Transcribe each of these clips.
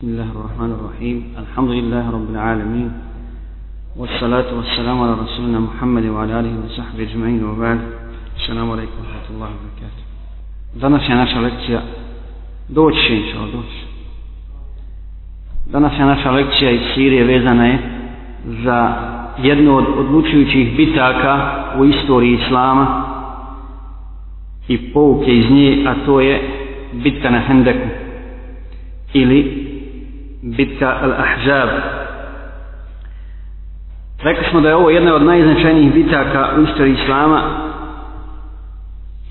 بسم الله الرحمن الرحيم الحمد لله رب العالمين والصلاة والسلام على رسولنا محمد وعلى آله وصحبه أجمعين وبعد السلام عليكم ورحمة الله وبركاته Danas je naša lekcija doći inša doći. Danas je naša lekcija iz Sirije vezana je za jednu od odlučujućih bitaka u istoriji Islama i pouke iz nje, a to je bitka na Hendeku ili bitka Al-Ahzab. Rekli smo da je ovo jedna od najznačajnijih bitaka u istoriji Islama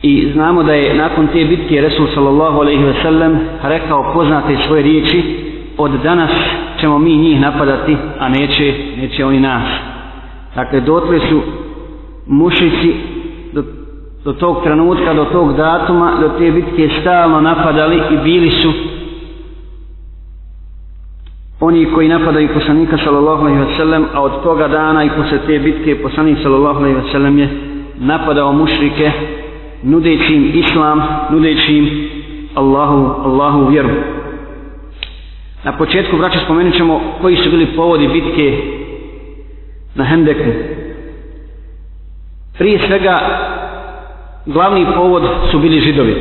i znamo da je nakon te bitke Resul sallallahu alaihi ve sellem rekao poznate svoje riječi od danas ćemo mi njih napadati a neće, neće oni nas. Dakle, dotle su mušici do, do tog trenutka, do tog datuma, do te bitke stalno napadali i bili su oni koji napadaju poslanika sallallahu alejhi ve sellem a od toga dana i posle te bitke poslanik sallallahu alejhi ve sellem je napadao mušrike nudeći im islam nudeći im Allahu Allahu vjeru na početku braća spomenut ćemo koji su bili povodi bitke na Hendeku prije svega glavni povod su bili židovi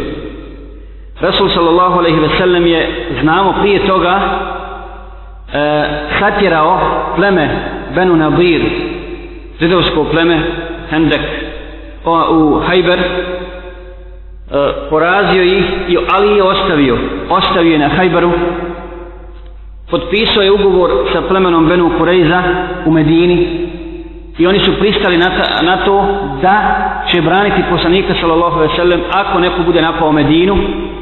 Rasul sallallahu alejhi ve sellem je znamo prije toga e, satjerao pleme Benu Nadir židovsko pleme Hendek o, u Hajber e, porazio ih i Ali je ostavio ostavio je na Hajberu potpisao je ugovor sa plemenom Benu Kureiza u Medini i oni su pristali na, ta, na to da će braniti poslanika sallallahu alejhi ve sellem ako neko bude napao Medinu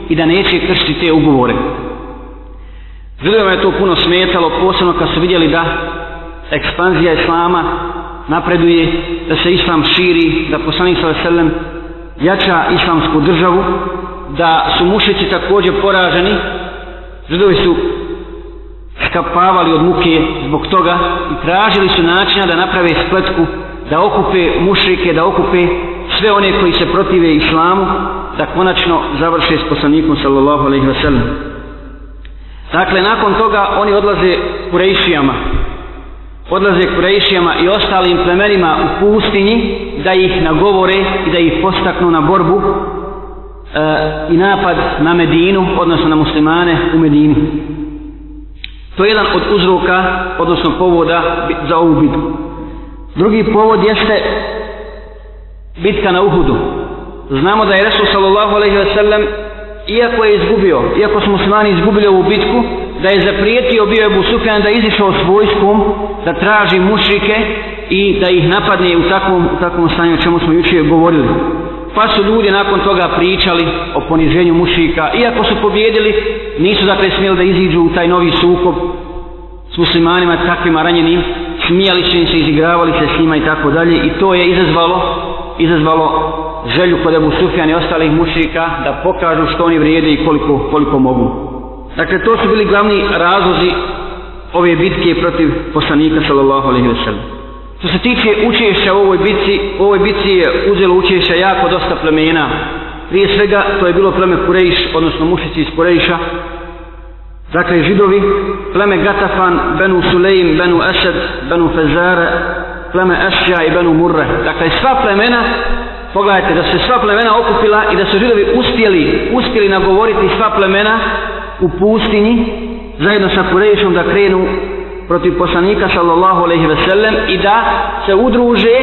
i da neće kršiti te ugovore. Židovima je to puno smetalo, posebno kad su vidjeli da ekspanzija Islama napreduje, da se Islam širi, da poslanik sa veselem jača islamsku državu, da su mušici također poraženi, Židovi su skapavali od muke zbog toga i tražili su načina da naprave spletku, da okupe mušrike, da okupe sve one koji se protive islamu, da konačno završe s poslanikom sallallahu alaihi wa sallam. Dakle, nakon toga oni odlaze Kurejšijama. Odlaze Kurejšijama i ostalim plemenima u pustinji da ih nagovore i da ih postaknu na borbu e, i napad na Medinu, odnosno na muslimane u Medini. To je jedan od uzroka, odnosno povoda za ovu bitku. Drugi povod jeste bitka na Uhudu. Znamo da je Resul sallallahu alaihi ve sellem iako je izgubio, iako su muslimani izgubili ovu bitku, da je zaprijetio bio Ebu Sufjan da izišao s vojskom, da traži mušrike i da ih napadne u takvom, u takvom stanju o čemu smo jučer govorili. Pa su ljudi nakon toga pričali o poniženju mušrika, iako su pobjedili, nisu dakle smjeli da iziđu u taj novi sukob s muslimanima takvima ranjenim, smijali su im se, izigravali se s njima i tako dalje i to je izazvalo, izazvalo želju kod Ebu Sufjan i ostalih mušrika da pokažu što oni vrijede i koliko, koliko mogu. Dakle, to su bili glavni razlozi ove bitke protiv poslanika sallallahu alaihi wa sallam. Što se tiče učešća u ovoj bitci, u ovoj bitci je uzelo učešća jako dosta plemena. Prije svega, to je bilo pleme Kurejiš, odnosno mušici iz Kurejiša. Dakle, židovi, pleme Gatafan, Benu Sulejim, Benu Esed, Benu Fezare, pleme Ešća i Benu Murre. Dakle, sva plemena pogledajte da se sva plemena okupila i da su židovi uspjeli, uspjeli nagovoriti sva plemena u pustinji zajedno sa Kurejišom da krenu protiv poslanika sallallahu alejhi ve sellem i da se udruže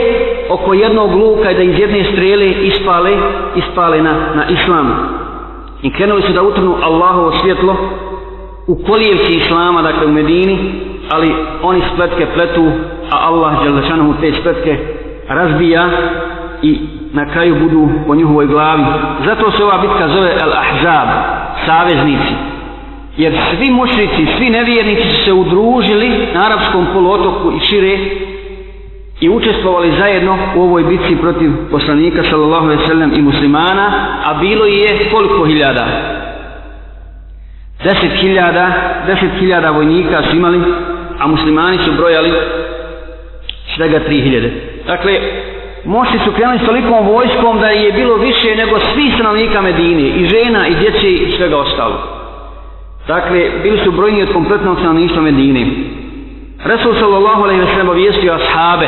oko jednog luka i da iz jedne strele ispale ispale na na islam i krenuli su da utrnu Allahovo svjetlo u kolijevci islama dakle u Medini ali oni spletke pletu a Allah dželle te spletke razbija i na kraju budu po njihovoj glavi. Zato se ova bitka zove El Ahzab, saveznici. Jer svi mušnici, svi nevjernici su se udružili na arapskom poluotoku i šire i učestvovali zajedno u ovoj bitci protiv poslanika sallallahu alejhi ve sellem i muslimana, a bilo je koliko hiljada. 10.000, 10.000 vojnika su imali, a muslimani su brojali svega 3.000. Dakle, moći su krenuli s tolikom vojskom da je bilo više nego svi stanovnika Medine, i žena, i djeci, i svega ostalo. Dakle, bili su brojni od kompletnog stanovništva Medine. Resul sallallahu alaihi wasallam obavijestio ashabe.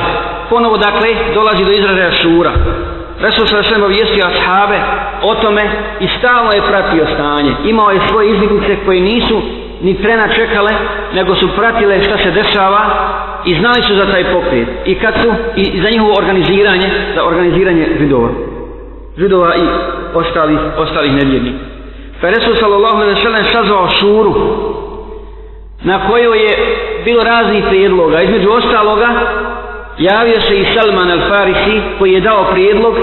Ponovo, dakle, dolazi do izražaja šura. Resul sallallahu alaihi obavijestio ashabe o tome i stalno je pratio stanje. Imao je svoje izbjeglice koje nisu ni trena čekale, nego su pratile šta se dešava i znali su za taj pokret i kad su i za njihovo organiziranje za organiziranje židova židova i ostalih ostalih nevjernika pa Resul sallallahu alaihi sallam sazvao šuru na kojoj je bilo raznih prijedloga između ostaloga javio se i Salman al-Farisi koji je dao prijedlog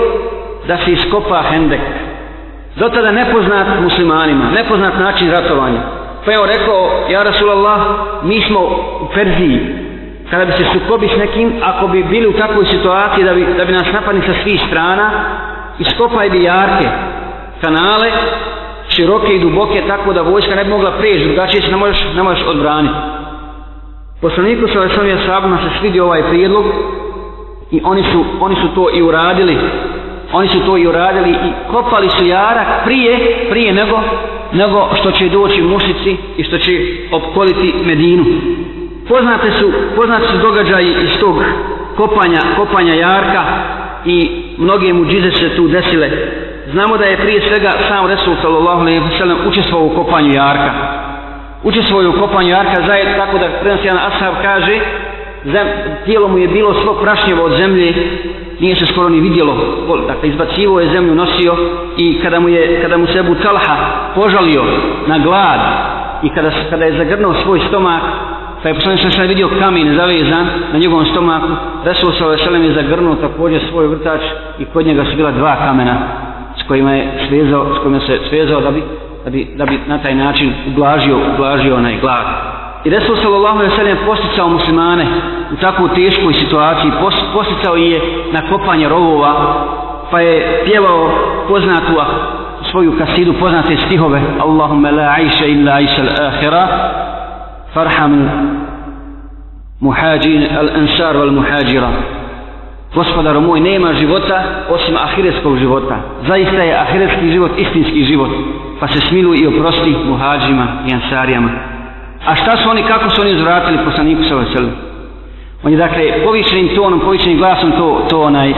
da se iskopa hendek do tada nepoznat muslimanima nepoznat način ratovanja pa je rekao ja Rasulallah mi smo u Perziji kada bi se sukobi s nekim, ako bi bili u takvoj situaciji da bi, da bi nas napadni sa svih strana, iskopaj bi jarke kanale, široke i duboke, tako da vojska ne bi mogla preći, drugačije se ne možeš, ne možeš odbraniti. Poslaniku sa Vesom je sabima se svidi ovaj prijedlog i oni su, oni su to i uradili. Oni su to i uradili i kopali su jarak prije, prije nego, nego što će doći mušici i što će opkoliti Medinu poznate su, poznate su događaji iz tog kopanja, kopanja jarka i mnoge muđize se tu desile. Znamo da je prije svega sam Resul sallallahu alejhi ve sellem učestvovao u kopanju jarka. Učestvovao je u kopanju jarka zajed tako da prenosi jedan ashab kaže zem, tijelo mu je bilo svo prašnjevo od zemlje, nije se skoro ni vidjelo. Dakle izbacivo je zemlju nosio i kada mu je kada mu se Abu Talha požalio na glad i kada kada je zagrnuo svoj stomak, pa je poslanik sallallahu vidio kamen zavezan na njegovom stomaku, Resul sallallahu alejhi je zagrnuo također svoj vrtač i kod njega su bila dva kamena s kojima je svezao, s kojima se svezao da bi da bi da bi na taj način ublažio ublažio onaj glad. I Resul sallallahu alejhi ve sellem posticao muslimane u takvoj teškoj situaciji, pos, posticao je na kopanje rovova, pa je pjevao poznatu svoju kasidu, poznate stihove Allahumme la aisha illa aisha al-akhirah فارحم muhađin, al ansar val muhađira. Gospodar moj, nema života osim ahiretskog života. Zaista je ahiretski život istinski život. Pa se smiluj i oprosti muhađima i ansarijama. A šta su oni, kako su oni uzvratili poslaniku sa veselu? Oni dakle, povišenim tonom, povišenim glasom to, to onaj,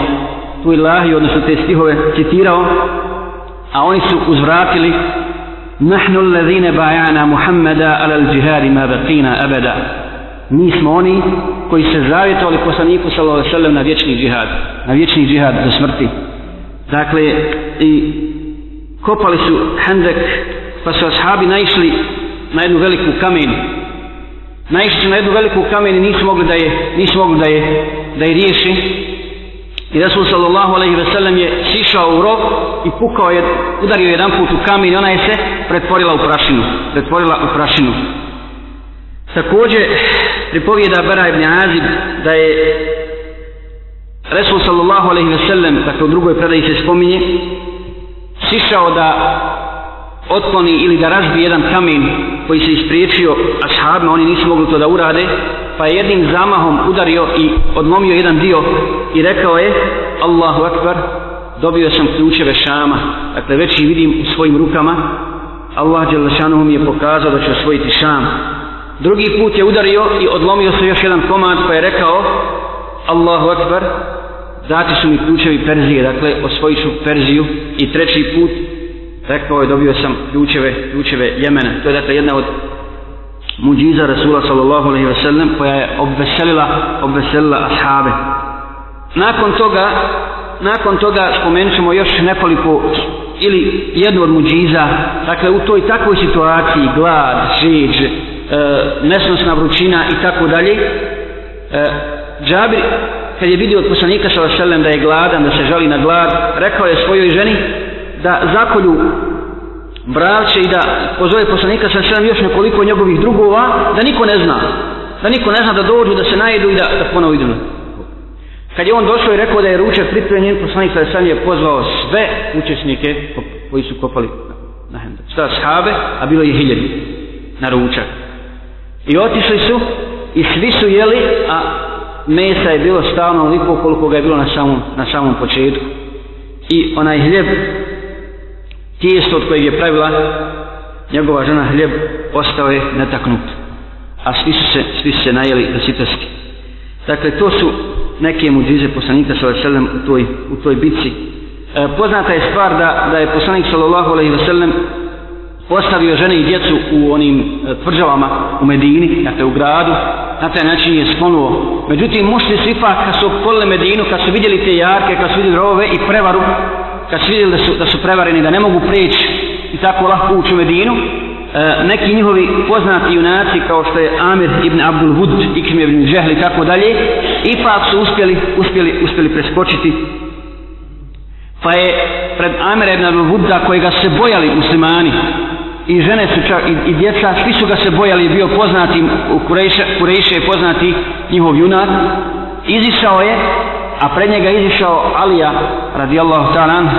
tu ilahi, odnosno te stihove, citirao, a oni su uzvratili Nahnu allazine bajana Muhammeda ala al-đihari ma baqina abada. Mi smo oni koji se zavjetovali poslaniku sallallahu alaihi sallam na vječni džihad. Na vječni džihad do smrti. Dakle, i kopali su hendek, pa su ashabi naišli na jednu veliku kamen. Naišli su na jednu veliku kamen i nisu mogli da je, nisu mogli da je, da je riješi. I Resul sallallahu alaihi ve sellem je sišao u rog i pukao je, udario jedan put u kamen i ona je se pretvorila u prašinu. Pretvorila u prašinu. Također pripovijeda Bera ibn Azib da je Resul sallallahu alaihi ve sellem, dakle u drugoj predaji se spominje, sišao da otkloni ili da razbije jedan kamen koji se ispriječio ashabima, oni nisu mogli to da urade, pa je jednim zamahom udario i odlomio jedan dio i rekao je Allahu Akbar dobio sam ključeve šama dakle već ih vidim u svojim rukama Allah Đelešanu mi je pokazao da će osvojiti šam drugi put je udario i odlomio se još jedan komad pa je rekao Allahu Akbar dati su mi ključevi Perzije dakle osvojit ću Perziju i treći put rekao je dobio sam ključeve, ključeve Jemena. To je dakle jedna od muđiza Rasula sallallahu alaihi ve sellem koja je obveselila, obveselila ashabe. Nakon toga, nakon toga spomenut ćemo još nekoliko ili jednu od muđiza, dakle u toj takvoj situaciji, glad, žeđ, e, nesnosna vrućina i tako dalje, e, Džabir, kad je vidio od poslanika sallallahu alaihi ve sellem da je gladan, da se žali na glad, rekao je svojoj ženi da zakolju braće i da pozove poslanika sa sam još nekoliko njegovih drugova da niko ne zna da niko ne zna da dođu da se najedu i da, da ponovo idu kad je on došao i rekao da je ručak pripremljen poslanik sa sam je pozvao sve učesnike koji su kopali na hendu sve shabe a bilo je hiljadi na ručak i otišli su i svi su jeli a mesa je bilo stalno liko koliko ga je bilo na samom, na samom početku i onaj hljeb tijesto od kojeg je pravila njegova žena hljeb ostao je netaknut a svi su se, svi su se najeli na sitarski dakle to su neke muđize poslanika sa vaselem u toj, u toj bici e, poznata je stvar da, da je poslanik sallallahu alaihi vaselem ostavio žene i djecu u onim e, tvrđavama u Medini, dakle u gradu, na taj način je sklonuo. Međutim, mušli su ipak kad su opolili Medinu, kad su vidjeli te jarke, kad su vidjeli rove i prevaru, kad su vidjeli da su, da su prevareni, da ne mogu prijeći i tako lahko ući u Medinu, e, neki njihovi poznati junaci kao što je Amir ibn Abdul Wud, Ikrim ibn Džehl i tako dalje, ipak su uspjeli, uspjeli, uspjeli preskočiti. Pa je pred Amir ibn Abdul Wudda kojega se bojali muslimani, i žene su čak, i, i djeca, svi su ga se bojali, bio poznati, u Kurejše, Kurejše je poznati njihov junak, izišao je a pred njega izišao Alija radijallahu ta'ala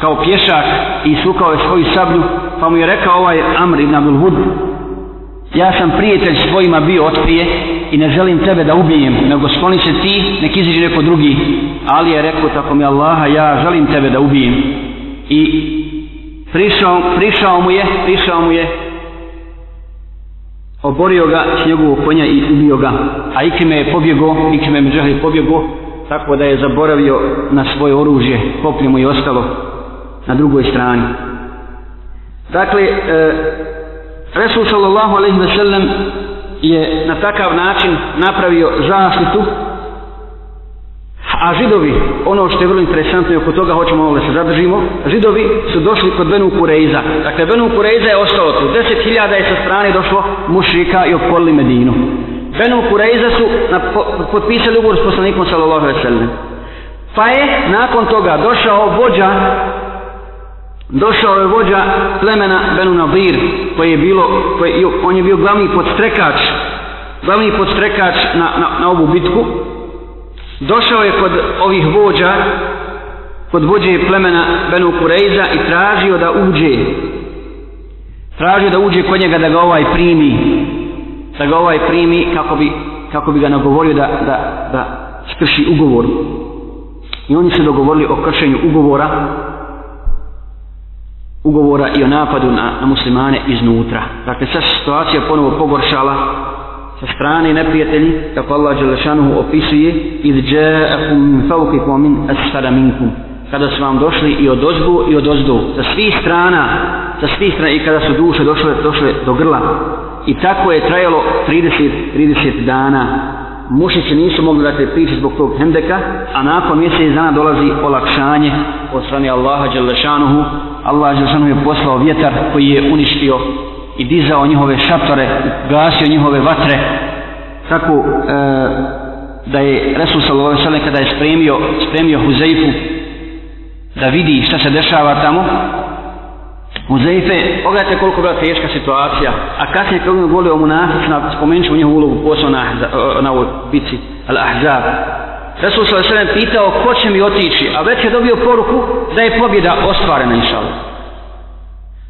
kao pješak i sukao je svoju sablju pa mu je rekao ovaj Amr ibn Abdul Hud ja sam prijatelj svojima bio od prije i ne želim tebe da ubijem nego skloni se ti nek iziđe neko drugi Ali je rekao tako mi Allaha ja želim tebe da ubijem i prišao, prišao mu je prišao mu je oborio ga s njegovog konja i ubio ga. A Ikrime je pobjego, Ikrime je Mdžahli pobjego, tako da je zaboravio na svoje oružje, koplje mu i ostalo na drugoj strani. Dakle, e, Resul sallallahu alaihi ve sellem je na takav način napravio zaštitu A židovi, ono što je vrlo interesantno i oko toga hoćemo ovdje se zadržimo, židovi su došli kod Benu Kureiza. Dakle, Benu Kureiza je ostao tu. Deset hiljada je sa strane došlo mušika i opolili Medinu. Benu Kureiza su na, po, potpisali ugovor s poslanikom sallallahu veselne. Pa je nakon toga došao vođa, došao je vođa plemena Benu Nadir, koji je bilo, koji je, on je bio glavni podstrekač, glavni podstrekač na, na, na ovu bitku, došao je kod ovih vođa kod vođe plemena Benu Kurejza i tražio da uđe tražio da uđe kod njega da ga ovaj primi da ga ovaj primi kako bi, kako bi ga nagovorio da, da, da skrši ugovor i oni se dogovorili o kršenju ugovora ugovora i o napadu na, na muslimane iznutra dakle sad situacija ponovo pogoršala sa strane neprijatelji kako Allah Đelešanuhu opisuje iz džaakum min fauqikum min asfara minkum kada su vam došli i od ozbu i od ozdu sa svih strana sa svih strana i kada su duše došle, došle do grla i tako je trajalo 30, 30 dana mušići nisu mogli dati priče zbog tog hendeka a nakon mjesec dana dolazi olakšanje od strane Allaha Đelešanuhu Allah Đelešanuhu je poslao vjetar koji je uništio i dizao njihove šatore, gasio njihove vatre, tako e, da je Resul Salove Sele kada je spremio, spremio Huzeifu da vidi šta se dešava tamo, Huzeife, pogledajte koliko je bila teška situacija, a kasnije kada je volio mu nasicna, spomenut ću njihovu ulogu posao na, e, na ovoj bici, Al-Ahzab. Resul Salove Sele pitao ko će mi otići, a već je dobio poruku da je pobjeda ostvarena, inšalama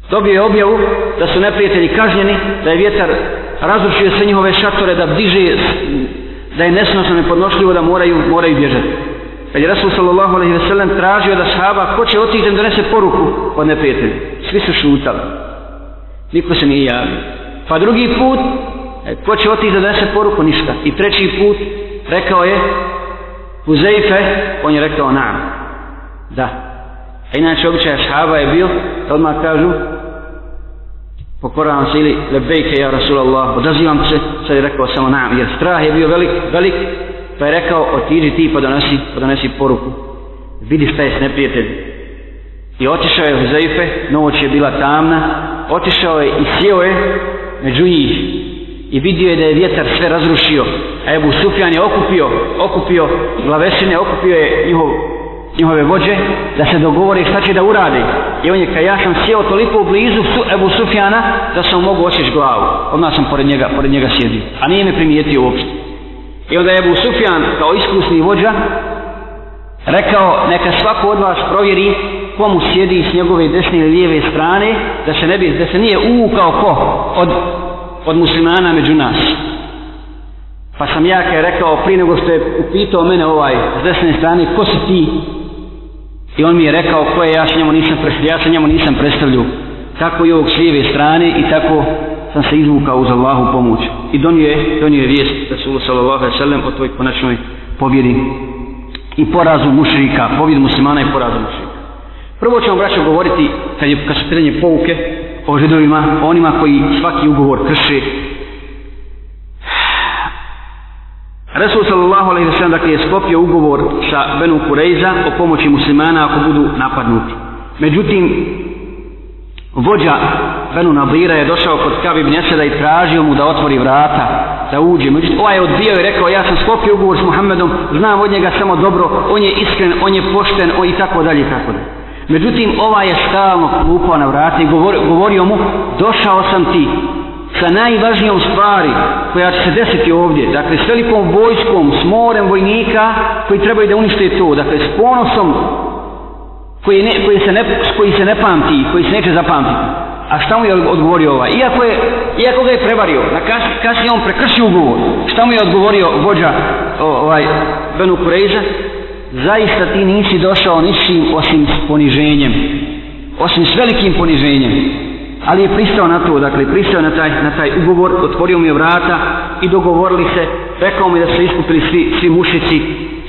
dobio je objavu da su neprijatelji kažnjeni, da je vjetar razrušio sve njihove šatore, da diže, da je nesnosno nepodnošljivo, da moraju, moraju bježati. Kad je Rasul sallallahu alaihi ve sellem tražio da sahaba ko će otići da donese poruku od neprijatelja. Svi su šutali. Niko se nije javio. Pa drugi put, e, ko će otići da donese poruku? Ništa. I treći put, rekao je, Huzeife, on je rekao, naam. Da. A inače, običaj sahaba je bio, da odmah kažu, pokoravam se ili lebejke ja Rasulallah, odazivam se, sad je rekao samo naam, jer strah je bio velik, velik, pa je rekao otiđi ti pa donesi, pa donesi poruku, vidi šta je s neprijatelj. I otišao je u Zajfe, noć je bila tamna, otišao je i sjeo je među njih i vidio je da je vjetar sve razrušio, a Ebu Sufjan je okupio, okupio glavesine, okupio je njihov njihove vođe da se dogovore šta će da urade. I on je kao ja sam sjeo toliko blizu su, Ebu Sufjana da sam mogu osjeći glavu. Odmah sam pored njega, pored njega sjedio. A nije me primijetio uopšte. I onda je Ebu Sufjan kao iskusni vođa rekao neka svako od vas provjeri komu sjedi s njegove desne ili lijeve strane da se ne bi, da se nije uukao ko od, od muslimana među nas. Pa sam ja kao rekao prije nego što je upitao mene ovaj s desne strane ko si ti I on mi je rekao ko je, ja se njemu nisam, ja se njemu nisam predstavljao. Tako i ovog s lijeve strane i tako sam se izvukao uz Allahu pomoć. I donio je, donio je vijest Rasulullah sallallahu alaihi sallam o toj konačnoj pobjedi i porazu mušrika, pobjedi muslimana i porazu mušrika. Prvo ćemo braćo govoriti kad, je, kad su pitanje pouke o židovima, o onima koji svaki ugovor krše Resul sallallahu alaihi wasallam dakle je sklopio ugovor sa Benu Kurejza o pomoći muslimana ako budu napadnuti. Međutim, vođa Benu Nadira je došao kod Kav ibn Jeseda i tražio mu da otvori vrata, da uđe. Međutim, ovaj je odbio i rekao, ja sam sklopio ugovor s Muhammedom, znam od njega samo dobro, on je iskren, on je pošten, on i tako dalje, tako dalje. Međutim, ovaj je stalno klupao na vrata i govorio, govorio mu, došao sam ti, sa najvažnijom stvari koja će se desiti ovdje, dakle s velikom vojskom, s morem vojnika koji trebaju da unište to, dakle s ponosom koji, ne, koji, se ne, koji se ne pamti, koji se neće zapamtiti. A šta mu je odgovorio ovaj? Iako, je, iako ga je prevario, na kasni, kasni on prekršio ugovor, šta mu je odgovorio vođa ovaj, Benu Kurejza? Zaista ti nisi došao ničim osim s poniženjem. Osim s velikim poniženjem ali je pristao na to, dakle, pristao na taj, na taj ugovor, otvorio mi je vrata i dogovorili se, rekao mi da se iskupili svi, svi mušici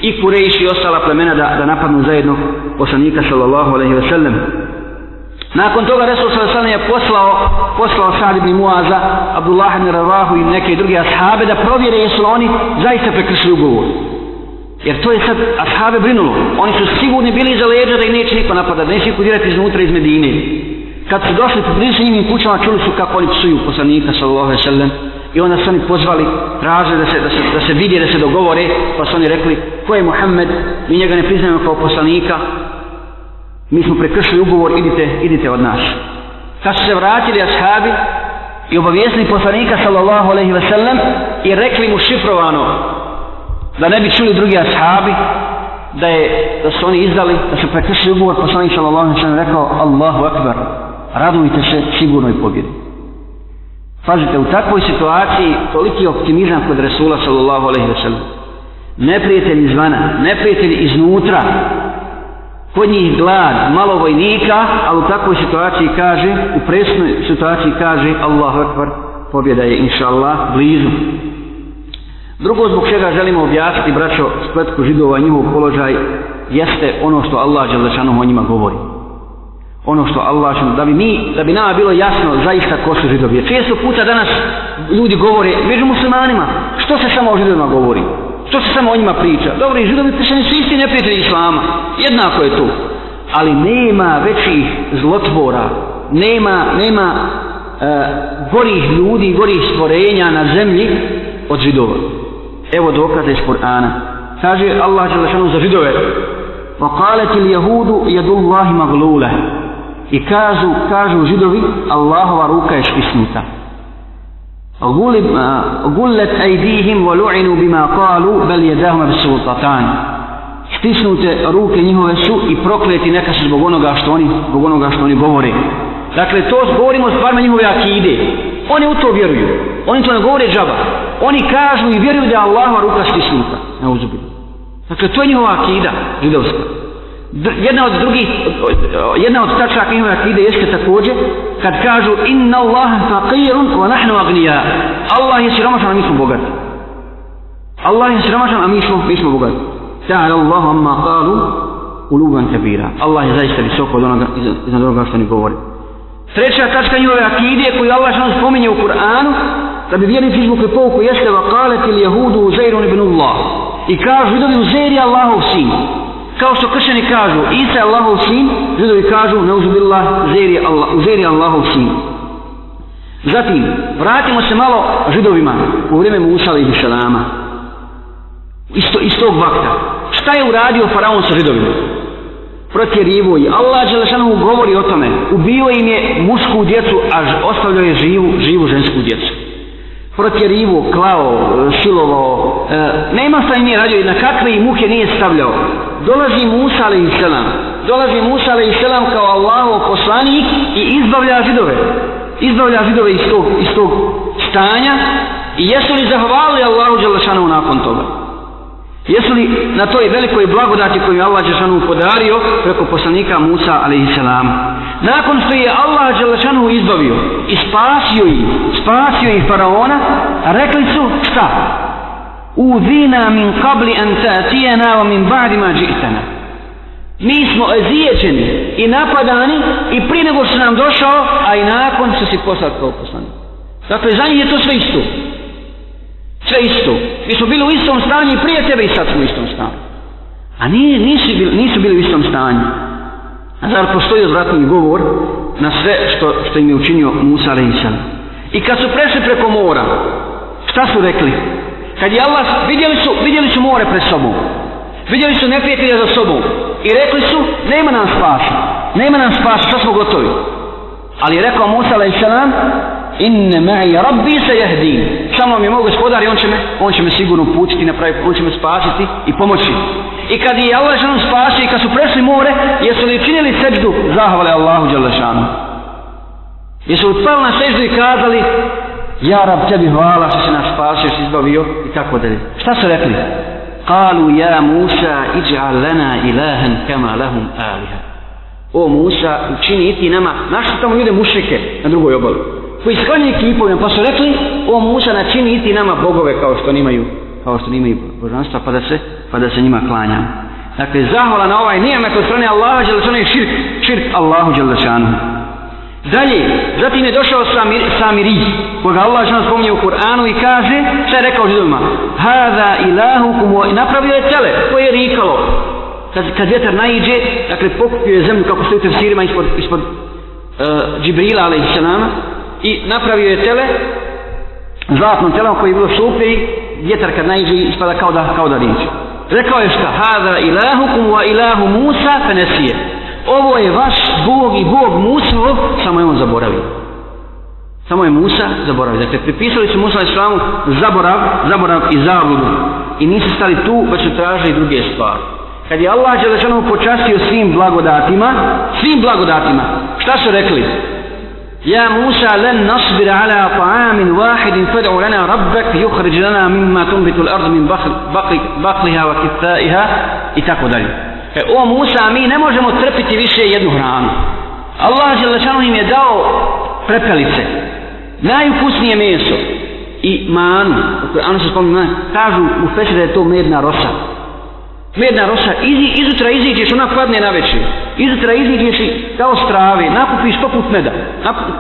i Kureiš i ostala plemena da, da napadnu zajedno poslanika sallallahu alaihi ve sellem. Nakon toga Resul sallallahu alaihi ve sellem je poslao, poslao Sad ibn Muaza, Abdullah ibn Ravahu i neke druge ashabe da provjere jesu oni zaista prekrišli ugovor. Jer to je sad ashave brinulo. Oni su sigurni bili iza leđa da ih neće niko napadati, da neće niko direti iznutra iz Medine. Kad su došli po blizu njim kućama, čuli su kako oni psuju poslanika sallallahu alaihi sallam. I onda su oni pozvali razli da se, da, se, da se vidi, da se dogovore, pa su oni rekli ko je Muhammed, mi njega ne priznajemo kao poslanika, mi smo prekršili ugovor, idite, idite od nas. Kad su se vratili ashabi i obavijesili poslanika sallallahu alaihi wa sallam i rekli mu šifrovano da ne bi čuli drugi ashabi, da, je, da su oni izdali, da su prekršili ugovor, poslanik sallallahu alaihi wa sallam rekao Allahu akbar, radujte se sigurnoj pobjedi. Pazite, u takvoj situaciji toliki optimizam kod Resula sallallahu alaihi wa sallam. Neprijatelj izvana, neprijatelj iznutra, kod njih glad, malo vojnika, ali u takvoj situaciji kaže, u presnoj situaciji kaže, Allah akbar, pobjeda je, inša Allah, blizu. Drugo zbog čega želimo objasniti, braćo, spletku židova i njihov položaj, jeste ono što Allah Đelešanom o njima govori ono što Allah će, da bi mi, da bi nama bilo jasno zaista ko su židovi. Često puta danas ljudi govore, među muslimanima, što se samo o židovima govori? Što se samo o njima priča? Dobro, i židovi pišani su isti neprijatelji islama. Jednako je to. Ali nema većih zlotvora, nema, nema e, gorih ljudi, gorih stvorenja na zemlji od židova. Evo dokaze iz Kur'ana. Kaže Allah za židove. وقالت اليهود يد الله مغلوله I kažu, kažu židovi, Allahova ruka je štisnuta. Gullet ajdihim wa lu'inu bima kalu, bel je dahuma bi sultatan. Štisnute ruke njihove su i prokleti neka su zbog onoga što oni, zbog onoga što oni govore. Dakle, to govorimo s parma njihove akide. Oni u to vjeruju. Oni to ne govore džaba. Oni kažu i vjeruju da je Allahova ruka štisnuta. Ne uzubi. Dakle, to je njihova akida židovska jedna od drugih jedna od tačaka ima ide jeste takođe kad kažu inna Allaha faqirun wa nahnu agniya Allah je siromašan a mi smo bogati Allah je siromašan a mi smo mi smo bogati ta'ala Allahu amma qalu uluban kabira Allah je zaista visoko od onoga iz onoga što oni govore treća tačka ima ove akide koju Allah što spominje u Kur'anu da bi vjernici izvukli pouku jeste va qalatil jehudu uzeirun ibnullah i kažu idovi uzeiri Allahov sin kao što kršćani kažu Isa je Allahov sin židovi kažu ne uzubillah zeri Allah, uzeri Allahov sin zatim vratimo se malo židovima u vrijeme Musa i Hišalama isto, istog vakta šta je uradio faraon sa židovima protjerivo je Allah Đelešanu govori o tome ubio im je mušku djecu a ostavljao je živu, živu žensku djecu protjerivo, klao, silovao e, nema šta im nije radio i na kakve i muhe nije stavljao dolazi Musa alaihi selam dolazi Musa alaihi selam kao Allahov poslanik i izbavlja židove izbavlja židove iz tog, iz tog stanja i jesu li zahvalili Allahu Đelešanu nakon toga jesu li na toj velikoj blagodati koju je Allah Đelešanu podario preko poslanika Musa alaihi selam nakon što je Allah Đelešanu izbavio i spasio ih spasio ih faraona rekli su šta uzina min qabli an ta'tiyana wa min ba'di ma ji'tana mi smo ezijećeni i napadani i prije nego što nam došao a i nakon što si poslat kao poslanik dakle za njih je to sve isto sve isto mi smo bili u istom stanju i prije tebe i sad smo u istom stanju a nije, nisu, bili, nisu bili u istom stanju a zar postoji odvratni govor na sve što, što im je učinio Musa Reisan i kad su prešli preko mora šta su rekli Kad je Allah, vidjeli su, vidjeli su more pred sobom. Vidjeli su neprijatelja za sobom. I rekli su, nema nam spasa. Nema nam spasa, sad smo gotovi. Ali je rekao Musa alaih salam, inne ma'i rabbi se jehdi. Samo mi je moj gospodar i on će me, on će me sigurno putiti, napravi, on će me spasiti i pomoći. I kad je Allah želom spasio i kad su prešli more, jesu li činili seđu zahvale Allahu Đalešanu? Jesu li pali na seđu i kazali, Ja rab tebi hvala što se nas spasio, što izbavio i tako dalje. Šta su rekli? Kalu ja Musa iđa'al lana ilahan kama lahum aliha. O Musa, učini iti nama, našli tamo ljude mušrike na drugoj obali. Koji sklani ekipovim, pa su rekli, o Musa, načini iti nama bogove kao što nimaju, kao što nimaju božanstva, pa da se, pa da se njima klanjamo. Dakle, zahvala na ovaj nijemet od strane Allaha, žele se onaj širk, širk Allahu, žele se anuhu. Dalje, zatim je došao Samir, Samiri, koga Allah žena spominje u Kur'anu i kaže, šta je rekao židovima? Hada ilahukum, napravio je tele, koje je rikalo. Kad, kad vjetar najiđe, dakle pokupio je zemlju kako stojite u sirima ispod, ispod uh, Džibrila, ali i Sanama, i napravio je tele, zlatno telo koje je bilo šupe i vjetar kad najiđe ispada kao da, kao da riječe. Rekao je šta? Hada ilahukum wa ilahu Musa fenesije ovo je vaš Bog i Bog Musa, samo je on zaboravio. Samo je Musa zaboravio. Dakle, pripisali su Musa Islamu zaborav, zaborav i zabludu. I nisu stali tu, pa su tražili druge stvari. Kad je Allah će začano počastio svim blagodatima, svim blagodatima, šta su rekli? Ja Musa, len nasbir ala ta'amin wahidin fad'u lana rabbek yukhrij lana mimma tunbitu l-ardu min bakliha wa kitha'iha i tako dalje. E, o Musa, mi ne možemo trpiti više jednu hranu. Allah Želešanu im je dao prepelice, najukusnije meso i manu. U Kur'anu se spomenu, kažu u Fesu da je to medna rosa. Medna rosa, izi, izutra izićeš, ona padne na večer. Izutra izićeš i kao strave, nakupiš poput meda. Nakupi,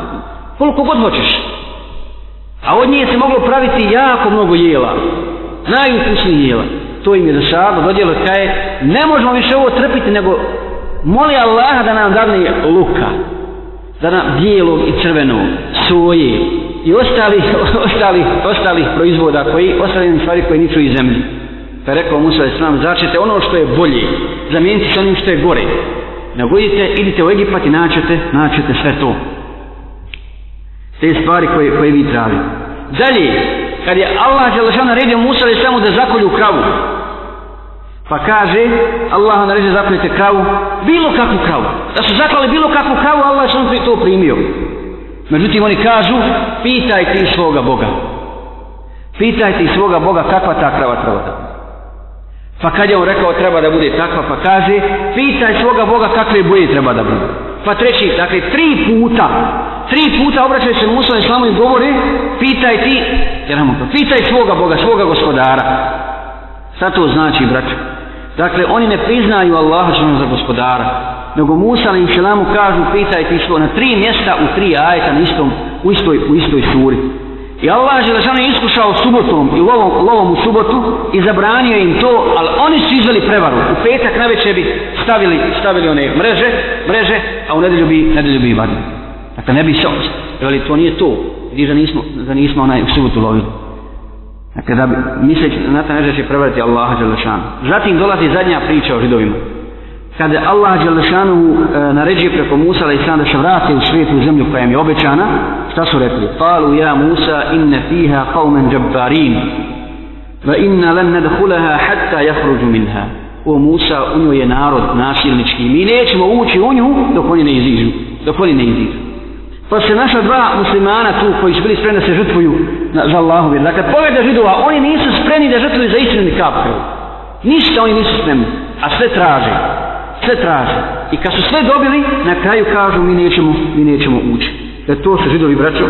koliko god hoćeš. A od nje se moglo praviti jako mnogo jela. Najukusnije jela. Najukusnije jela to im je zašavalo, dodjelo kaje, ne možemo više ovo trpiti, nego moli Allaha da nam dadne luka, da nam bijelog i crvenog, soje i ostalih, ostalih, ostalih proizvoda, koji, ostalih stvari koje nisu iz zemlji. Pa rekao Musa je sram, začete ono što je bolje, zamijenite se onim što je gore. Nagodite, idite u Egipat i naćete, naćete sve to. Te stvari koje, koje vi tražite. Dalje, kad je Allah Đelešan naredio Musa ali samo da zakolju kravu pa kaže Allah naredio zakoljite kravu bilo kakvu kravu da su zaklali bilo kakvu kravu Allah je samo to primio međutim oni kažu pitaj ti svoga Boga pitaj ti svoga Boga kakva ta krava treba da pa kad je on rekao treba da bude takva pa kaže pitaj svoga Boga kakve boje treba da bude pa treći dakle tri puta tri puta obraćaju se Musa i Islamu i govori, pitaj ti, jeramo to, pitaj svoga Boga, svoga gospodara. Šta to znači, braću? Dakle, oni ne priznaju Allaha što za gospodara, nego Musa i Islamu kažu, pitaj ti svoga, na tri mjesta u tri ajeta, na istom, u istoj, u istoj suri. I Allah je da je iskušao subotom i lovom, lovom u subotu i zabranio im to, ali oni su izveli prevaru. U petak na bi stavili, stavili one mreže, mreže, a u nedelju bi, nedelju bi vadili. Dakle, ne bi se e, ali to nije to. Vidiš da nismo, da nismo onaj u subotu lovili. Dakle, da bi misleći, na taj način će prevariti Allaha Đalešanu. Zatim dolazi zadnja priča o židovima. Kada Allah Đalešanu e, naređuje preko Musa i Islana da se vrate u svijetu u zemlju koja im je obećana, šta su rekli? Falu ja Musa inne fiha qawmen džabbarin va inna len nadhulaha hatta jahruđu minha. O Musa, u njoj je narod nasilnički. Mi nećemo ući u nju dok oni ne iziđu. Dok oni ne iziđu. Pa se naša dva muslimana tu koji su bili spremni da se žrtvuju na, za Allahovi. Dakle, pogleda židova, oni nisu spremni da žrtvuju za istinu ni kap krvi. Ništa oni nisu spremni, a sve traže. Sve traže. I kad su sve dobili, na kraju kažu mi nećemo, mi nećemo ući. Jer to su židovi braćo.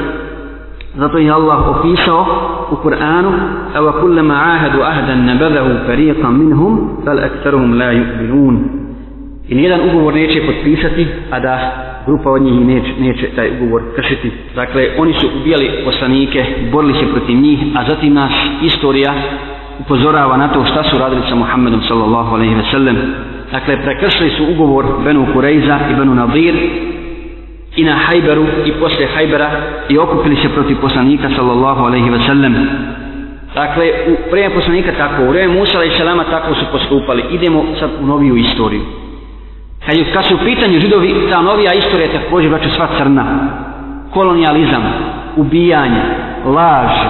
Zato je Allah opisao u Kur'anu Ewa kullama ahadu ahdan nebedahu farijeta minhum, fel ekterum la yu'minun. I nijedan ugovor neće potpisati, a da grupa od njih neće, neće taj ugovor kršiti. Dakle, oni su ubijali poslanike, borili se protiv njih, a zatim nas istorija upozorava na to šta su radili sa Muhammedom sallallahu alaihi ve sellem. Dakle, prekršili su ugovor Benu Kurejza i Benu Nadir i na Hajberu i posle Hajbera i okupili se protiv poslanika sallallahu alaihi ve sellem. Dakle, u vrijeme poslanika tako, u vrijeme Musa alaihi tako su postupali. Idemo sad u noviju istoriju. Kad, je, kad su u pitanju židovi, ta novija istorija je također braću sva crna. Kolonializam, ubijanje, laž, e,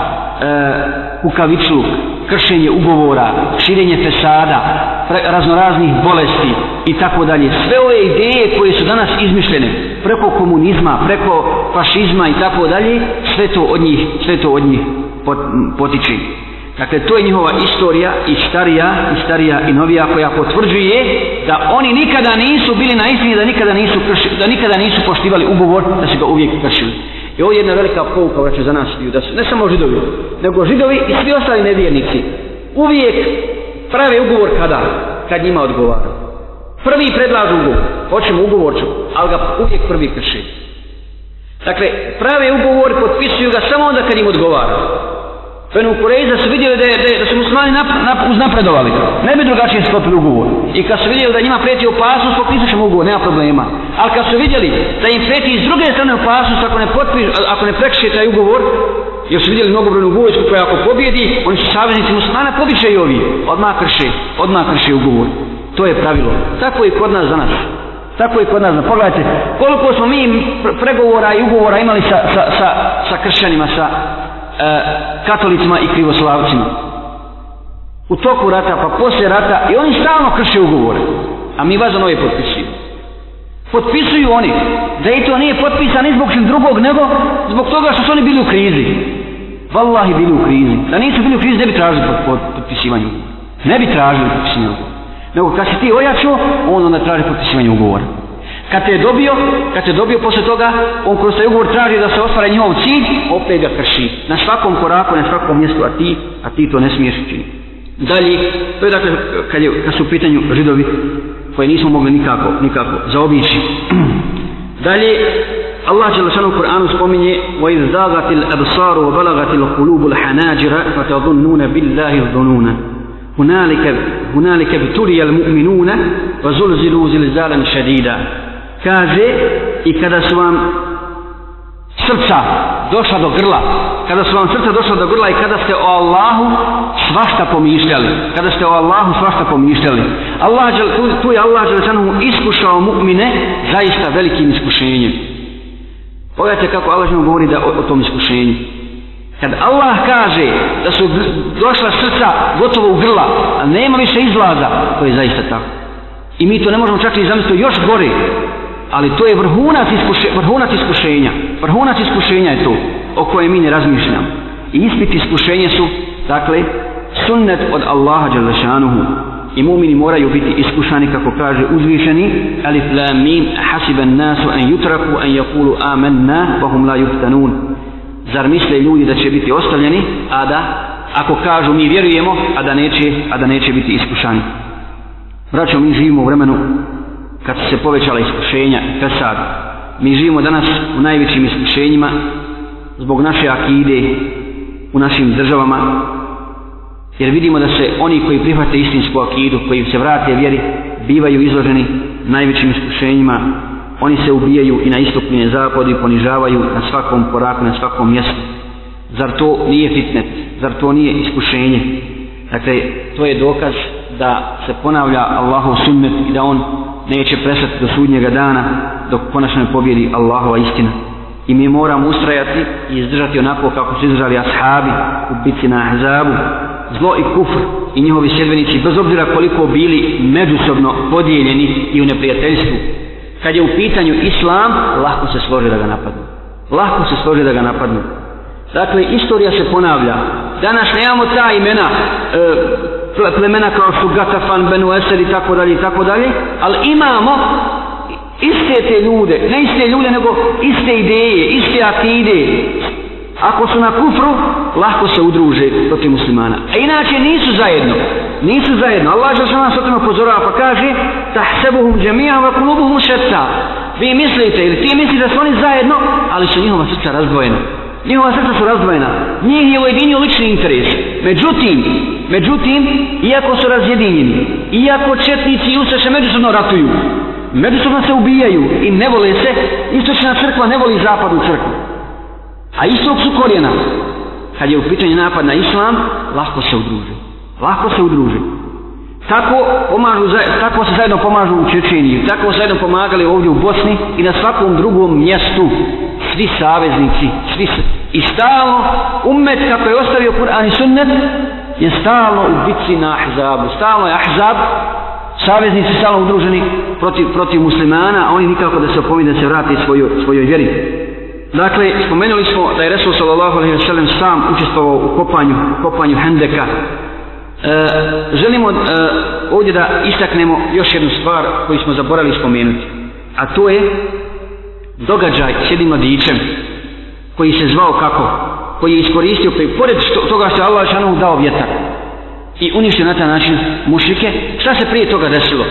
kukavičluk, kršenje ugovora, širenje pesada, raznoraznih bolesti i tako dalje. Sve ove ideje koje su danas izmišljene preko komunizma, preko fašizma i tako dalje, sve to od njih, sve to od njih potiče. Dakle, to je njihova istorija i starija, i starija i novija koja potvrđuje da oni nikada nisu bili na istini, da nikada nisu, krši, da nikada nisu poštivali ugovor, da se ga uvijek kršili. I ovo je jedna velika pouka vraća za nas, da su, ne samo židovi, nego židovi i svi ostali nevjernici. Uvijek prave ugovor kada? Kad njima odgovara. Prvi predlažu ugovor, hoćemo ugovor ću, ali ga uvijek prvi krši. Dakle, prave ugovor, potpisuju ga samo onda kad im odgovara. Benu Kureyza su vidjeli da, je, da, je, da su muslimani nap, nap, uznapredovali. Ne bi drugačije sklopili ugovor. I kad su vidjeli da njima preti opasnost, potpisat ćemo ugovor, nema problema. Ali kad su vidjeli da im preti iz druge strane opasnost, ako ne, potpiš, ako ne prekšije taj ugovor, jer su vidjeli mnogobrenu vojsku koja ako pobjedi, oni su savjeznici muslimana, pobiće i ovi. Odmah krše, odmah krše ugovor. To je pravilo. Tako je kod nas danas. Tako je kod nas. Pogledajte, koliko smo mi pregovora i ugovora imali sa, sa, sa, sa kršćanima, sa, E, katolicima i krivoslavcima u toku rata pa posle rata i oni stalno krše ugovore a mi vazano je potpisuju potpisuju oni da i to nije potpisan ni zbog drugog nego zbog toga što su oni bili u krizi vallahi bili u krizi da nisu bili u krizi ne bi tražili potpisivanje ugovora ne bi tražili potpisivanje ugovora nego kad si ti ojačo on onda traži potpisivanje ugovora Kad te je dobio, kad te je dobio posle toga, on kroz taj ugovor traži da se ostvara njihov cilj, opet ga krši. Na svakom koraku, na svakom mjestu, a ti, a ti to ne smiješ učiniti. Dalje, to je dakle, kad, je, kad su u pitanju židovi, koje nismo mogli nikako, nikako zaobići. Dalje, Allah dželle šanu Kur'anu spominje: "Wa iz zagatil absaru wa balagatil qulubul hanajira wa tadhunnuna billahi dhununa." Hunalika hunalika bitulya al-mu'minuna wa zulzilu zilzalan shadida kaže i kada su vam srca došla do grla kada su vam srca došla do grla i kada ste o Allahu svašta pomišljali kada ste o Allahu svašta pomišljali Allah, tu, tu je Allah Đelešanu iskušao mu'mine zaista velikim iskušenjem pogledajte kako Allah Đelešanu govori da, o, o tom iskušenju kad Allah kaže da su došla srca gotovo u grla a nema više izlaza to je zaista tako i mi to ne možemo čak i zamisliti još gore ali to je vrhunac, iskuše, vrhunac iskušenja vrhunac iskušenja je to o kojem mi ne razmišljamo i ispiti iskušenje su dakle sunnet od Allaha Đalešanuhu i mumini moraju biti iskušani kako kaže uzvišeni alif la mim hasiban nasu an yutraku an yakulu amanna vahum la yuftanun zar misle ljudi da će biti ostavljeni a da ako kažu mi vjerujemo a da neće, a da neće biti iskušani braćo mi živimo u vremenu kad su se povećala iskušenja i pesad, mi živimo danas u najvećim iskušenjima zbog naše akide u našim državama, jer vidimo da se oni koji prihvate istinsku akidu, koji se vrate vjeri, bivaju izloženi najvećim iskušenjima, oni se ubijaju i na istupu i na zapadu i ponižavaju na svakom koraku, na svakom mjestu. Zar to nije fitnet? Zar to nije iskušenje? Dakle, to je dokaz da se ponavlja Allahov sunnet i da on neće prestati do sudnjega dana dok konačno ne pobjedi Allahova istina. I mi moramo ustrajati i izdržati onako kako su izdržali ashabi u bitci na Ahzabu. Zlo i kufr i njihovi sjedbenici, bez obzira koliko bili međusobno podijeljeni i u neprijateljstvu, kad je u pitanju islam, lahko se složi da ga napadnu. Lahko se složi da ga napadnu. Dakle, istorija se ponavlja. Danas nemamo ta imena e, plemena kao su Gatafan, Benu Eser i tako dalje i tako dalje, ali imamo iste te ljude, ne iste ljude, nego iste ideje, iste akide. Ako su na kufru, lahko se udruže protiv muslimana. A inače nisu zajedno. Nisu zajedno. Allah je sam nas o tome pozorava pa kaže Tahsebuhum džemija wa kulubuhum šeta. Vi mislite ili ti misli da su oni zajedno, ali su njihova srca razdvojena njihova srca su razdvojena, njih je ujedinio lični interes. Međutim, međutim, iako su razjedinjeni, iako četnici i ustaše međusobno ratuju, međusobno se ubijaju i ne vole se, istočna crkva ne voli zapadnu crkvu. A istog su korijena. Kad je u pitanju napad na islam, lahko se udruži. Lahko se udruži. Tako, pomažu, tako se zajedno pomažu u Čečeniji, tako se zajedno pomagali ovdje u Bosni i na svakom drugom mjestu svi saveznici, svi se. I stalno umet kako je ostavio Kur'an i Sunnet je stalno u bitci na Ahzabu. Stalno je Ahzab, saveznici stalno udruženi protiv, protiv muslimana, a oni nikako da se opomine da se vrati svojoj svojo vjeri. Dakle, spomenuli smo da je Resul sallallahu alaihi wa sallam sam učestvovao u kopanju, u kopanju Hendeka, E, želimo e, ovdje da istaknemo još jednu stvar koju smo zaborali spomenuti. A to je događaj s jednim mladićem koji se zvao kako? Koji je iskoristio, koji, pored što, toga što je Allah šanom dao vjetar i uništio na taj način mušike, šta se prije toga desilo?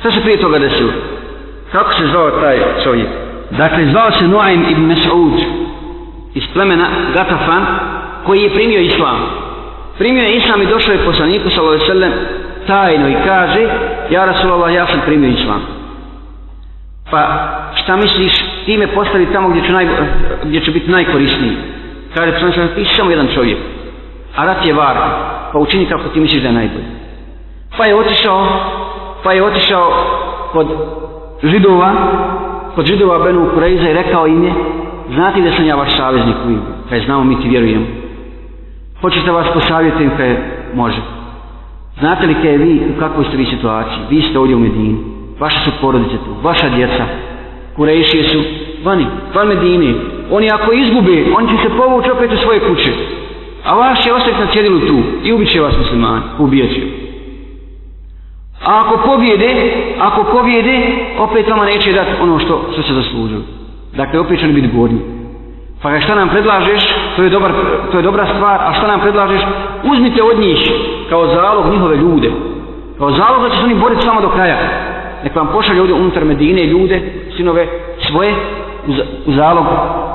Šta se prije toga desilo? Kako se zvao taj čovjek? Dakle, zvao se Nuaim ibn Mes'ud iz plemena Gatafan koji je primio islam primio je islam i došao je poslaniku sallallahu alejhi ve sellem tajno i kaže ja rasulullah ja sam primio islam pa šta misliš ti me postavi tamo gdje ću, naj, gdje ću biti najkorisniji kaže poslanik sallallahu alejhi ti si samo jedan čovjek a rat je var pa učini kako ti misliš da je najbolji pa je otišao pa je otišao kod židova kod židova Benu Kureiza i rekao im je znati da sam ja vaš saveznik u ime pa je znao mi ti vjerujemo Hoćete vas posavjetiti kaj može. Znate li kaj vi, u kakvoj ste vi situaciji? Vi ste ovdje u Medini. Vaše su porodice tu, vaša djeca. Kurešije su vani, van Medini. Oni ako izgubi, oni će se povući opet u svoje kuće. A vas će ostati na cjedilu tu i ubit će vas muslimani, ubijat će. A ako pobjede, ako pobjede, opet vama neće dati ono što, što se zaslužuju. Dakle, opet će oni biti gornji. Pa ga šta nam predlažeš, to je, dobar, to je dobra stvar, a šta nam predlažeš, uzmite od njih kao zalog njihove ljude. Kao zalog da će se oni boriti s vama do kraja. Nek vam pošalje ovdje unutar Medine ljude, sinove, svoje u zalog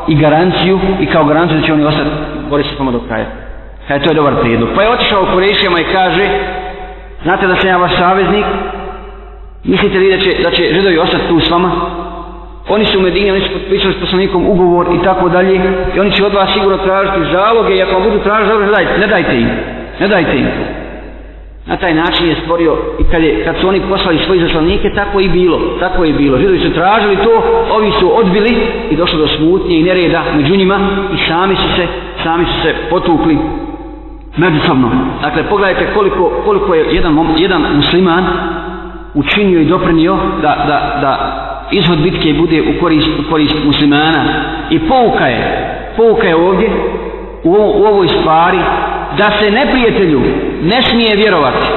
i garanciju i kao garanciju da će oni ostati boriti se s vama do kraja. E, to je dobar prijedlog. Pa je otišao u Kurešijama i kaže, znate da sam ja vaš saveznik, mislite li da će, da će židovi ostati tu s vama? oni su u Medini, oni su potpisali s poslanikom ugovor i tako dalje i oni će od vas sigurno tražiti zaloge i ako vam budu tražiti zaloge, ne dajte, ne dajte im, ne dajte im. Na taj način je stvorio i kad, je, kad su oni poslali svoje zaslanike, tako i bilo, tako i bilo. Židovi su tražili to, ovi su odbili i došlo do smutnje i nereda među njima i sami su se, sami su se potukli međusobno. Dakle, pogledajte koliko, koliko je jedan, jedan musliman učinio i doprinio da, da, da izhod bitke bude u korist, u korist muslimana i pouka je pouka je ovdje u, u ovoj stvari da se neprijatelju ne smije vjerovati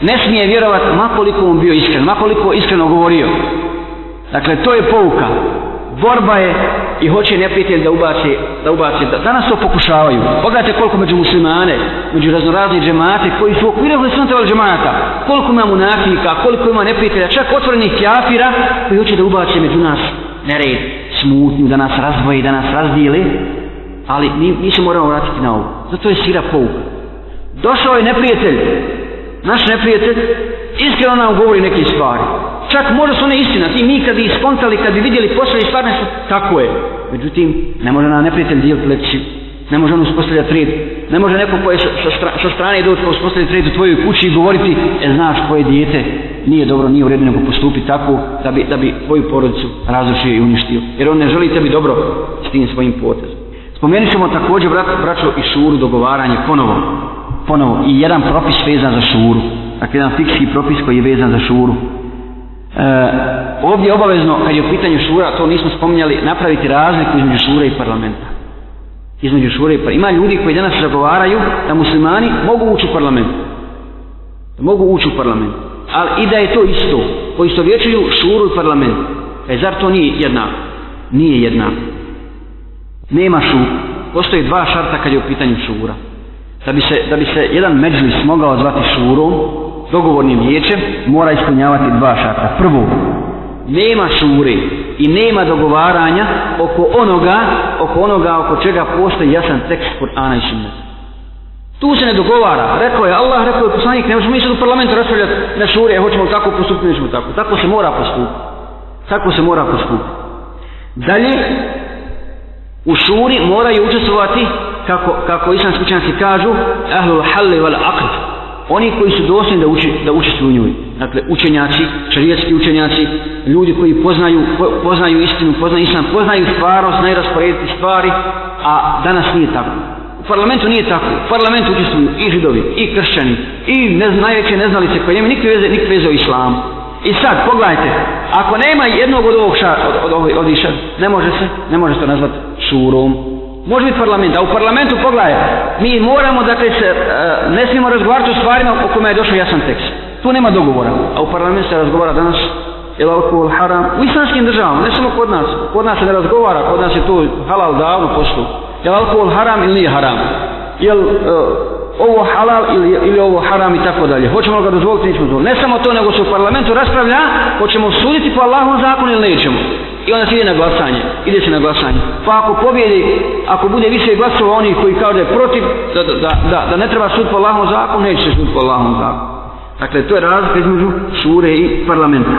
ne smije vjerovati makoliko on bio iskren makoliko iskreno govorio dakle to je pouka borba je i hoće neprijatelj da ubaci, da ubaci. Danas to pokušavaju. Pogledajte koliko među muslimane, među raznorazni džemate, koji su okviraju da se džemata. Koliko ima munafika, koliko ima neprijatelja, čak otvorenih kjafira koji hoće da ubaci među nas nered, smutnju, da nas razvoji, da nas razdijeli. Ali mi, mi se moramo vratiti na ovu. Zato je sira pouka. Došao je neprijatelj, naš neprijatelj, iskreno nam govori neke stvari čak možda su one istina, ti mi kad bi iskontali, kad bi vidjeli poslije stvarne su, tako je. Međutim, ne može na neprijatelj dijel pleći, ne može on uspostavljati red, ne može neko koje sa, sa, sa strane doći kao pa uspostavljati red u tvojoj kući i govoriti, e znaš koje dijete, nije dobro, nije uredno nego postupi tako da bi, da bi tvoju porodicu razrušio i uništio. Jer on ne želi tebi dobro s tim svojim potezom. Spomenut ćemo također brat, braćo i šuru dogovaranje ponovo. Ponovo. I jedan propis vezan za šuru. Dakle, jedan fikski propis koji je vezan za šuru. Eh, ovdje obavezno, kad je u pitanju šura, to nismo spominjali, napraviti razliku između šura i parlamenta. Između šura i parlamenta. Ima ljudi koji danas zagovaraju da muslimani mogu ući u parlament. Da mogu ući u parlament. Ali i da je to isto. Koji se vječuju šuru i parlament. E zar to nije jedna? Nije jedna. Nema šura. Postoje dva šarta kad je u pitanju šura. Da bi se, da bi se jedan međlis mogao zvati šurom, dogovornim liječem, mora ispunjavati dva šarta. Prvo, nema šure i nema dogovaranja oko onoga, oko onoga oko čega postoji jasan tekst Kur'ana i Sunnet. Tu se ne dogovara. Rekao je Allah, rekao je poslanik, ne možemo mi sad u parlamentu raspravljati na šure, hoćemo tako postupiti, nećemo tako. Tako se mora postupiti. Tako se mora postupiti. Dalje, u šuri moraju učestvovati, kako, kako islamski učenjaci kažu, ahlul halli wal aqd, oni koji su dosljedni da, uči, da učestvuju u njoj. Dakle, učenjaci, šarijetski učenjaci, ljudi koji poznaju, po, poznaju istinu, poznaju islam, poznaju stvarnost, najrasporediti stvari, a danas nije tako. U parlamentu nije tako. U parlamentu učestvuju i židovi, i kršćani, i ne, najveće neznalice koje njemi nikakve veze, nikakve veze o islamu. I sad, pogledajte, ako nema jednog od ovog ša, od, od, od, od iša, ne može se, ne može se to nazvati šurom, Može biti parlament, a u parlamentu, pogledaj, mi moramo, dakle, se, e, ne smijemo razgovarati o stvarima o kojima je došao jasan tekst. Tu nema dogovora, a u parlament se razgovara danas, ili alkohol, haram, u islamskim državama, ne samo kod nas, kod nas se ne razgovara, kod nas je tu halal davno poslu. Je alkohol haram ili nije haram? Je li e, uh, ovo halal ili, ili ovo haram i tako dalje? Hoćemo ga dozvoliti, nećemo dozvoliti. Ne samo to, nego se u parlamentu raspravlja, hoćemo suditi po Allahom zakonu ili nećemo i onda se ide na glasanje, ide se na glasanje. Pa ako pobjedi, ako bude više glasova onih koji kao da je protiv, da, da, da, da ne treba sud po lahom zakonu, neće se sud po lahom zakonu. Dakle, to je razlika između sure i parlamenta.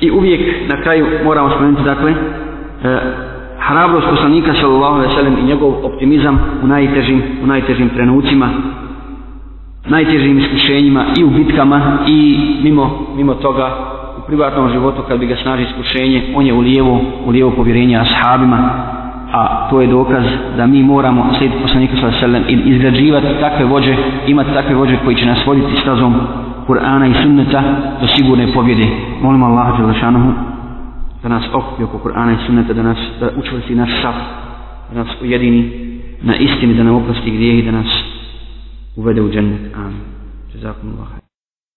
I uvijek na kraju moramo spomenuti, dakle, e, hrabrost poslanika sallallahu alejhi ve sellem i njegov optimizam u najtežim u najtežim trenucima najtežim iskušenjima i u bitkama i mimo mimo toga privatnom životu kad bi ga snaži iskušenje, on je u lijevo, u lijevo povjerenje ashabima, a to je dokaz da mi moramo slijediti poslanika sa selem i izgrađivati takve vođe, imati takve vođe koji će nas voditi stazom Kur'ana i sunneta do sigurne pobjede. Molim Allaha Đelešanohu da nas okupi oko Kur'ana i sunneta, da nas da učvrsti naš saf, da nas ujedini na istini, da nam oprosti grijeh i da nas uvede u džennet. Amin. Jazakumullahu.